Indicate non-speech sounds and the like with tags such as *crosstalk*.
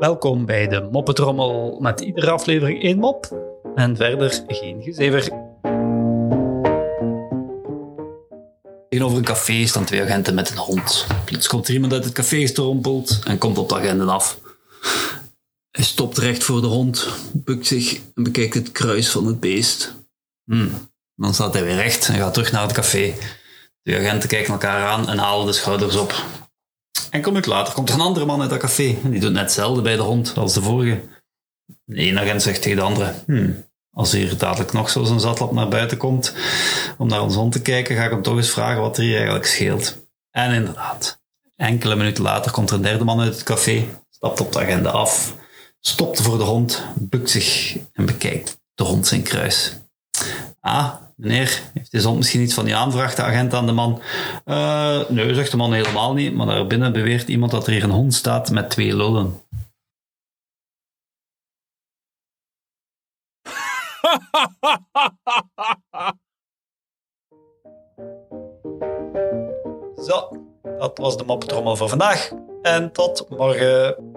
Welkom bij de Moppetrommel met iedere aflevering één mop en verder geen gezever. Tegenover een café staan twee agenten met een hond. Plots komt er iemand uit het café gestrompeld en komt op de agenten af. Hij stopt recht voor de hond, bukt zich en bekijkt het kruis van het beest. Hmm. Dan staat hij weer recht en gaat terug naar het café. De agenten kijken elkaar aan en halen de schouders op. Enkel minuut later komt er een andere man uit dat café. En die doet net hetzelfde bij de hond als de vorige. De ene agent zegt tegen de andere: hmm, Als hier dadelijk nog zo'n zatlap naar buiten komt om naar ons hond te kijken, ga ik hem toch eens vragen wat er hier eigenlijk scheelt. En inderdaad, enkele minuten later komt er een derde man uit het café, stapt op de agenda af, stopt voor de hond, bukt zich en bekijkt de hond zijn kruis. Ah, meneer, heeft deze hond misschien iets van die aanvraagt de agent aan de man? Uh, nee, zegt de man helemaal niet, maar daarbinnen beweert iemand dat er hier een hond staat met twee lullen. *laughs* Zo, dat was de moppetrommel voor vandaag. En tot morgen.